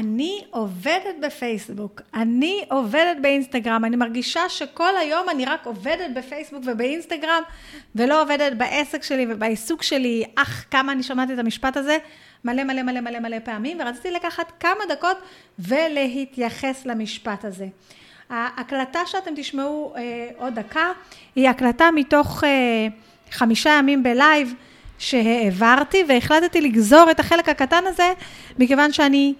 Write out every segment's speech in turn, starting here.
אני עובדת בפייסבוק, אני עובדת באינסטגרם, אני מרגישה שכל היום אני רק עובדת בפייסבוק ובאינסטגרם, ולא עובדת בעסק שלי ובעיסוק שלי, אך כמה אני שמעתי את המשפט הזה מלא מלא מלא מלא מלא פעמים, ורציתי לקחת כמה דקות ולהתייחס למשפט הזה. ההקלטה שאתם תשמעו אה, עוד דקה, היא הקלטה מתוך אה, חמישה ימים בלייב שהעברתי, והחלטתי לגזור את החלק הקטן הזה, מכיוון שאני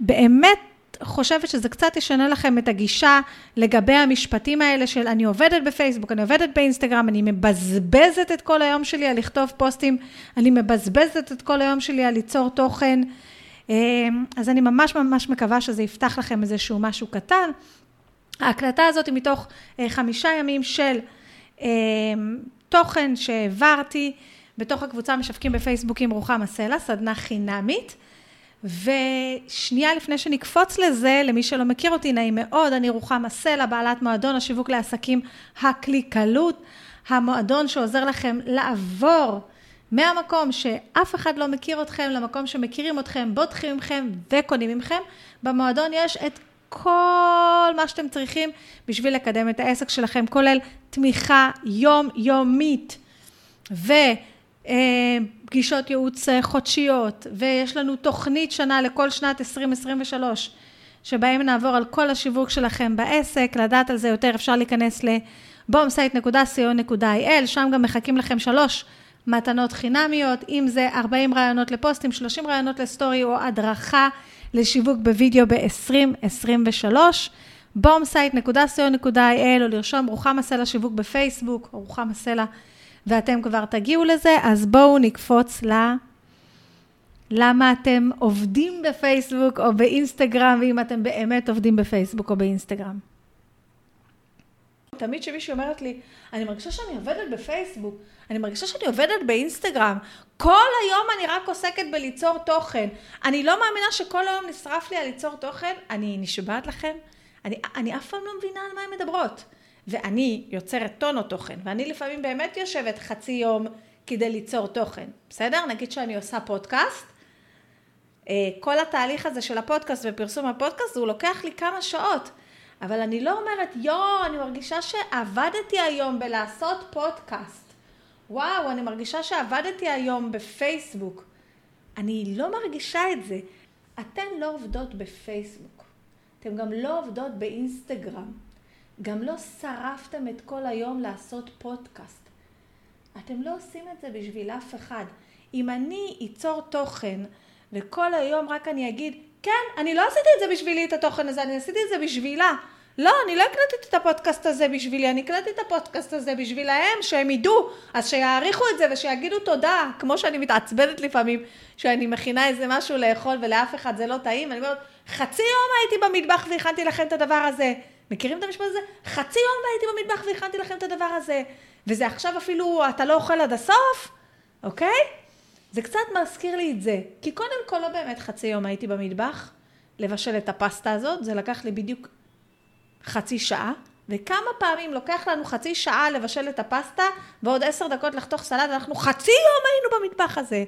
באמת חושבת שזה קצת ישנה לכם את הגישה לגבי המשפטים האלה של אני עובדת בפייסבוק, אני עובדת באינסטגרם, אני מבזבזת את כל היום שלי על לכתוב פוסטים, אני מבזבזת את כל היום שלי על ליצור תוכן. אה, אז אני ממש ממש מקווה שזה יפתח לכם איזשהו משהו קטן. ההקלטה הזאת היא מתוך אה, חמישה ימים של אה, תוכן שהעברתי בתוך הקבוצה משווקים בפייסבוק עם רוחמה סלע, סדנה חינמית. ושנייה לפני שנקפוץ לזה, למי שלא מכיר אותי, נעים מאוד, אני רוחמה סלע, בעלת מועדון השיווק לעסקים הקליקלות, המועדון שעוזר לכם לעבור מהמקום שאף אחד לא מכיר אתכם, למקום שמכירים אתכם, בוטחים מכם וקונים מכם. במועדון יש את כל מה שאתם צריכים בשביל לקדם את העסק שלכם, כולל תמיכה יומיומית ופגישות ייעוץ חודשיות, ויש לנו תוכנית שנה לכל שנת 2023, שבהם נעבור על כל השיווק שלכם בעסק, לדעת על זה יותר אפשר להיכנס לבומסייט.co.il, שם גם מחכים לכם שלוש מתנות חינמיות, אם זה 40 רעיונות לפוסטים, 30 רעיונות לסטורי או הדרכה לשיווק בווידאו ב-2023, bombsite.co.il או לרשום רוחמה סלע שיווק בפייסבוק, או רוחמה סלע, ואתם כבר תגיעו לזה, אז בואו נקפוץ ל... למה אתם עובדים בפייסבוק או באינסטגרם, ואם אתם באמת עובדים בפייסבוק או באינסטגרם. תמיד כשמישהי אומרת לי, אני מרגישה שאני עובדת בפייסבוק, אני מרגישה שאני עובדת באינסטגרם, כל היום אני רק עוסקת בליצור תוכן. אני לא מאמינה שכל היום נשרף לי על ליצור תוכן, אני נשבעת לכם, אני, אני אף פעם לא מבינה על מה הן מדברות. ואני יוצרת טונות תוכן, ואני לפעמים באמת יושבת חצי יום כדי ליצור תוכן, בסדר? נגיד שאני עושה פודקאסט, אה, כל התהליך הזה של הפודקאסט ופרסום הפודקאסט, הוא לוקח לי כמה שעות. אבל אני לא אומרת, יואו, אני מרגישה שעבדתי היום בלעשות פודקאסט. וואו, אני מרגישה שעבדתי היום בפייסבוק. אני לא מרגישה את זה. אתן לא עובדות בפייסבוק. אתן גם לא עובדות באינסטגרם. גם לא שרפתם את כל היום לעשות פודקאסט. אתם לא עושים את זה בשביל אף אחד. אם אני אצור תוכן וכל היום רק אני אגיד, כן, אני לא עשיתי את זה בשבילי, את התוכן הזה, אני עשיתי את זה בשבילה. לא, אני לא הקלטתי את הפודקאסט הזה בשבילי, אני הקלטתי את הפודקאסט הזה בשבילהם, שהם ידעו, אז שיעריכו את זה ושיגידו תודה, כמו שאני מתעצבנת לפעמים, שאני מכינה איזה משהו לאכול ולאף אחד זה לא טעים, אני אומרת, חצי יום הייתי במטבח והכנתי לכם את הדבר הזה. מכירים את המשפט הזה? חצי יום הייתי במטבח והכנתי לכם את הדבר הזה. וזה עכשיו אפילו, אתה לא אוכל עד הסוף, אוקיי? זה קצת מזכיר לי את זה. כי קודם כל לא באמת חצי יום הייתי במטבח לבשל את הפסטה הזאת, זה לקח לי בדיוק חצי שעה, וכמה פעמים לוקח לנו חצי שעה לבשל את הפסטה, ועוד עשר דקות לחתוך סלט, אנחנו חצי יום היינו במטבח הזה.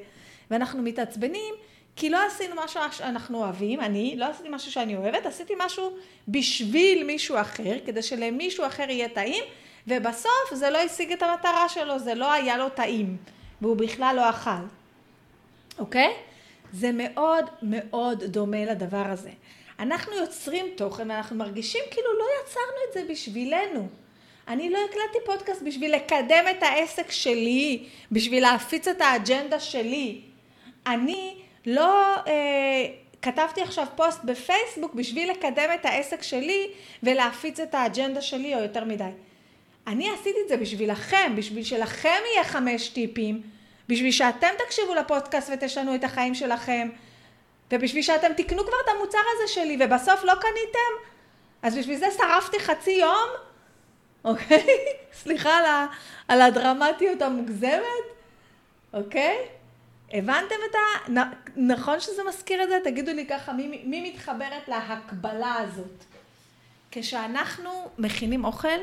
ואנחנו מתעצבנים, כי לא עשינו משהו שאנחנו אוהבים, אני לא עשיתי משהו שאני אוהבת, עשיתי משהו בשביל מישהו אחר, כדי שלמישהו אחר יהיה טעים, ובסוף זה לא השיג את המטרה שלו, זה לא היה לו טעים, והוא בכלל לא אכל, אוקיי? זה מאוד מאוד דומה לדבר הזה. אנחנו יוצרים תוכן ואנחנו מרגישים כאילו לא יצרנו את זה בשבילנו. אני לא הקלטתי פודקאסט בשביל לקדם את העסק שלי, בשביל להפיץ את האג'נדה שלי. אני לא אה, כתבתי עכשיו פוסט בפייסבוק בשביל לקדם את העסק שלי ולהפיץ את האג'נדה שלי או יותר מדי. אני עשיתי את זה בשבילכם, בשביל שלכם יהיה חמש טיפים, בשביל שאתם תקשיבו לפודקאסט ותשנו את החיים שלכם, ובשביל שאתם תקנו כבר את המוצר הזה שלי ובסוף לא קניתם, אז בשביל זה שרפתי חצי יום, אוקיי? סליחה על, ה, על הדרמטיות המוגזמת, אוקיי? הבנתם את ה... נכון שזה מזכיר את זה? תגידו לי ככה, מי, מי מתחברת להקבלה הזאת? כשאנחנו מכינים אוכל,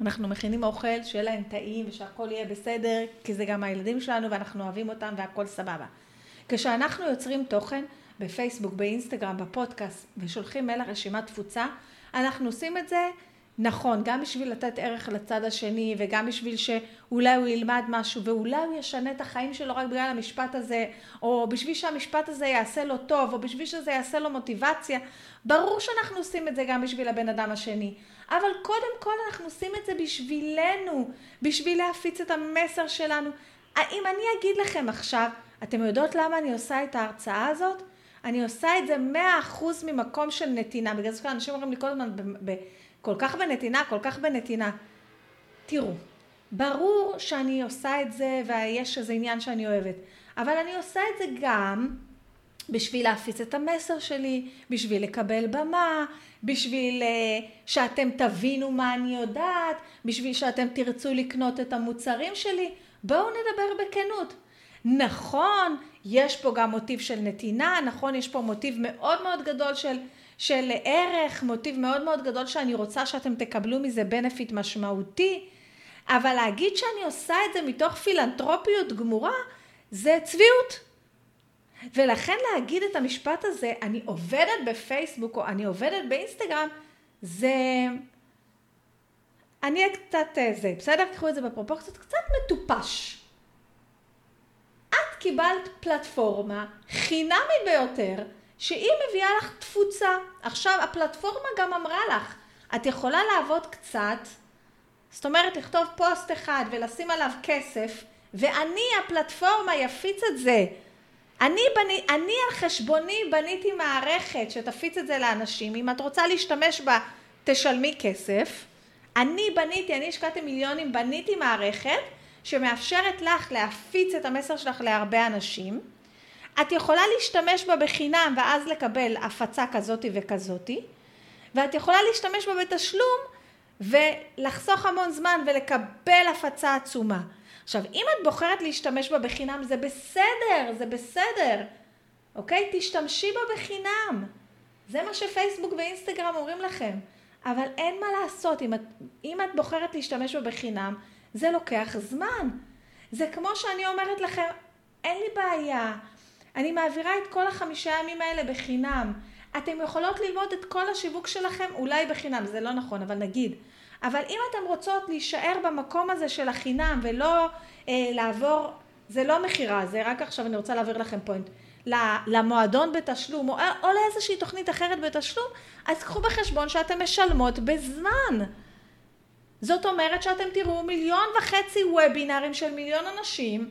אנחנו מכינים אוכל שיהיה להם טעים ושהכול יהיה בסדר, כי זה גם הילדים שלנו ואנחנו אוהבים אותם והכל סבבה. כשאנחנו יוצרים תוכן, בפייסבוק, באינסטגרם, בפודקאסט, ושולחים מייל לרשימת תפוצה, אנחנו עושים את זה נכון, גם בשביל לתת ערך לצד השני, וגם בשביל שאולי הוא ילמד משהו, ואולי הוא ישנה את החיים שלו רק בגלל המשפט הזה, או בשביל שהמשפט הזה יעשה לו טוב, או בשביל שזה יעשה לו מוטיבציה. ברור שאנחנו עושים את זה גם בשביל הבן אדם השני. אבל קודם כל אנחנו עושים את זה בשבילנו, בשביל להפיץ את המסר שלנו. אם אני אגיד לכם עכשיו, אתם יודעות למה אני עושה את ההרצאה הזאת? אני עושה את זה מאה אחוז ממקום של נתינה. בגלל זה אנשים אומרים לי כל הזמן, כל כך בנתינה, כל כך בנתינה. תראו, ברור שאני עושה את זה ויש איזה עניין שאני אוהבת, אבל אני עושה את זה גם בשביל להפיץ את המסר שלי, בשביל לקבל במה, בשביל uh, שאתם תבינו מה אני יודעת, בשביל שאתם תרצו לקנות את המוצרים שלי. בואו נדבר בכנות. נכון, יש פה גם מוטיב של נתינה, נכון, יש פה מוטיב מאוד מאוד גדול של של ערך, מוטיב מאוד מאוד גדול שאני רוצה שאתם תקבלו מזה בנפיט משמעותי, אבל להגיד שאני עושה את זה מתוך פילנטרופיות גמורה, זה צביעות. ולכן להגיד את המשפט הזה, אני עובדת בפייסבוק או אני עובדת באינסטגרם, זה... אני אהיה קצת אה, זה, בסדר? קחו את זה בפרופורציות, קצת מטופש. את קיבלת פלטפורמה חינמית ביותר, שהיא מביאה לך תפוצה. עכשיו, הפלטפורמה גם אמרה לך, את יכולה לעבוד קצת, זאת אומרת, לכתוב פוסט אחד ולשים עליו כסף, ואני, הפלטפורמה, יפיץ את זה. אני, בני, אני על חשבוני בניתי מערכת שתפיץ את זה לאנשים, אם את רוצה להשתמש בה, תשלמי כסף. אני בניתי, אני השקעתי מיליונים, בניתי מערכת שמאפשרת לך להפיץ את המסר שלך להרבה אנשים. את יכולה להשתמש בה בחינם ואז לקבל הפצה כזאתי וכזאתי, ואת יכולה להשתמש בה בתשלום ולחסוך המון זמן ולקבל הפצה עצומה. עכשיו, אם את בוחרת להשתמש בה בחינם, זה בסדר, זה בסדר, אוקיי? תשתמשי בה בחינם. זה מה שפייסבוק ואינסטגרם אומרים לכם. אבל אין מה לעשות, אם את, אם את בוחרת להשתמש בה בחינם, זה לוקח זמן. זה כמו שאני אומרת לכם, אין לי בעיה, אני מעבירה את כל החמישה ימים האלה בחינם. אתם יכולות ללמוד את כל השיווק שלכם אולי בחינם, זה לא נכון, אבל נגיד. אבל אם אתן רוצות להישאר במקום הזה של החינם ולא אה, לעבור, זה לא מכירה, זה רק עכשיו אני רוצה להעביר לכם פוינט. למועדון בתשלום או, או לאיזושהי תוכנית אחרת בתשלום, אז קחו בחשבון שאתן משלמות בזמן. זאת אומרת שאתם תראו מיליון וחצי וובינארים של מיליון אנשים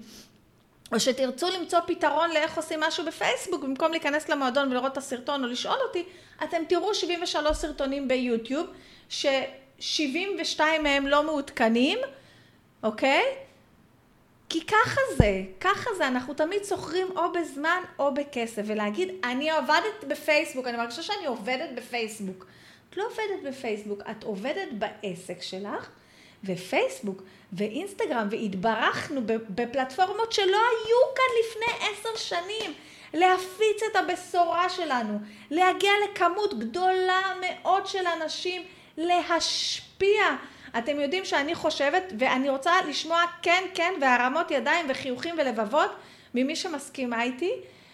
או שתרצו למצוא פתרון לאיך עושים משהו בפייסבוק, במקום להיכנס למועדון ולראות את הסרטון או לשאול אותי, אתם תראו 73 סרטונים ביוטיוב, ש-72 מהם לא מעודכנים, אוקיי? כי ככה זה, ככה זה, אנחנו תמיד שוכרים או בזמן או בכסף, ולהגיד, אני עובדת בפייסבוק, אני מרגישה שאני עובדת בפייסבוק. את לא עובדת בפייסבוק, את עובדת בעסק שלך, ופייסבוק ואינסטגרם, והתברכנו בפלטפורמות שלא היו כאן לפני עשר שנים. להפיץ את הבשורה שלנו, להגיע לכמות גדולה מאוד של אנשים, להשפיע. אתם יודעים שאני חושבת, ואני רוצה לשמוע כן, כן, והרמות ידיים וחיוכים ולבבות ממי שמסכימה איתי,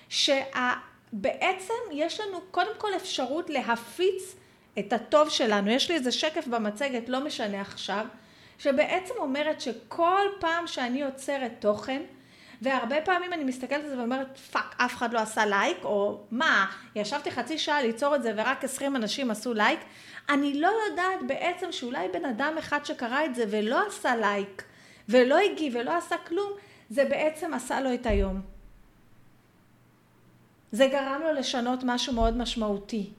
שבעצם יש לנו קודם כל אפשרות להפיץ את הטוב שלנו. יש לי איזה שקף במצגת, לא משנה עכשיו, שבעצם אומרת שכל פעם שאני יוצרת תוכן, והרבה פעמים אני מסתכלת על זה ואומרת, fuck, אף אחד לא עשה לייק, או מה, ישבתי חצי שעה ליצור את זה ורק 20 אנשים עשו לייק, אני לא יודעת בעצם שאולי בן אדם אחד שקרא את זה ולא עשה לייק, ולא הגיב ולא עשה כלום, זה בעצם עשה לו את היום. זה גרם לו לשנות משהו מאוד משמעותי.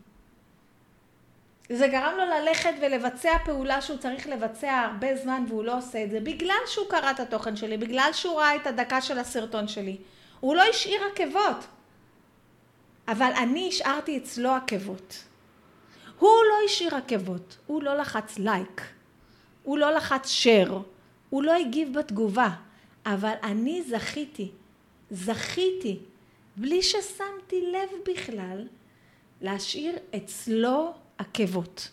זה גרם לו ללכת ולבצע פעולה שהוא צריך לבצע הרבה זמן והוא לא עושה את זה בגלל שהוא קרא את התוכן שלי, בגלל שהוא ראה את הדקה של הסרטון שלי. הוא לא השאיר עקבות, אבל אני השארתי אצלו עקבות. הוא לא השאיר עקבות, הוא לא לחץ לייק, הוא לא לחץ share, הוא לא הגיב בתגובה, אבל אני זכיתי, זכיתי, בלי ששמתי לב בכלל, להשאיר אצלו עקבות.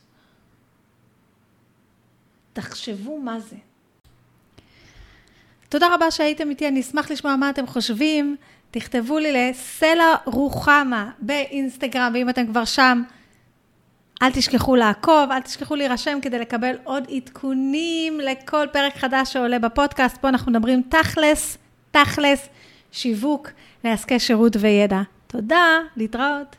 תחשבו מה זה. תודה רבה שהייתם איתי, אני אשמח לשמוע מה אתם חושבים. תכתבו לי לסלע רוחמה באינסטגרם, ואם אתם כבר שם, אל תשכחו לעקוב, אל תשכחו להירשם כדי לקבל עוד עדכונים לכל פרק חדש שעולה בפודקאסט. פה אנחנו מדברים תכלס, תכלס, שיווק לעסקי שירות וידע. תודה, להתראות.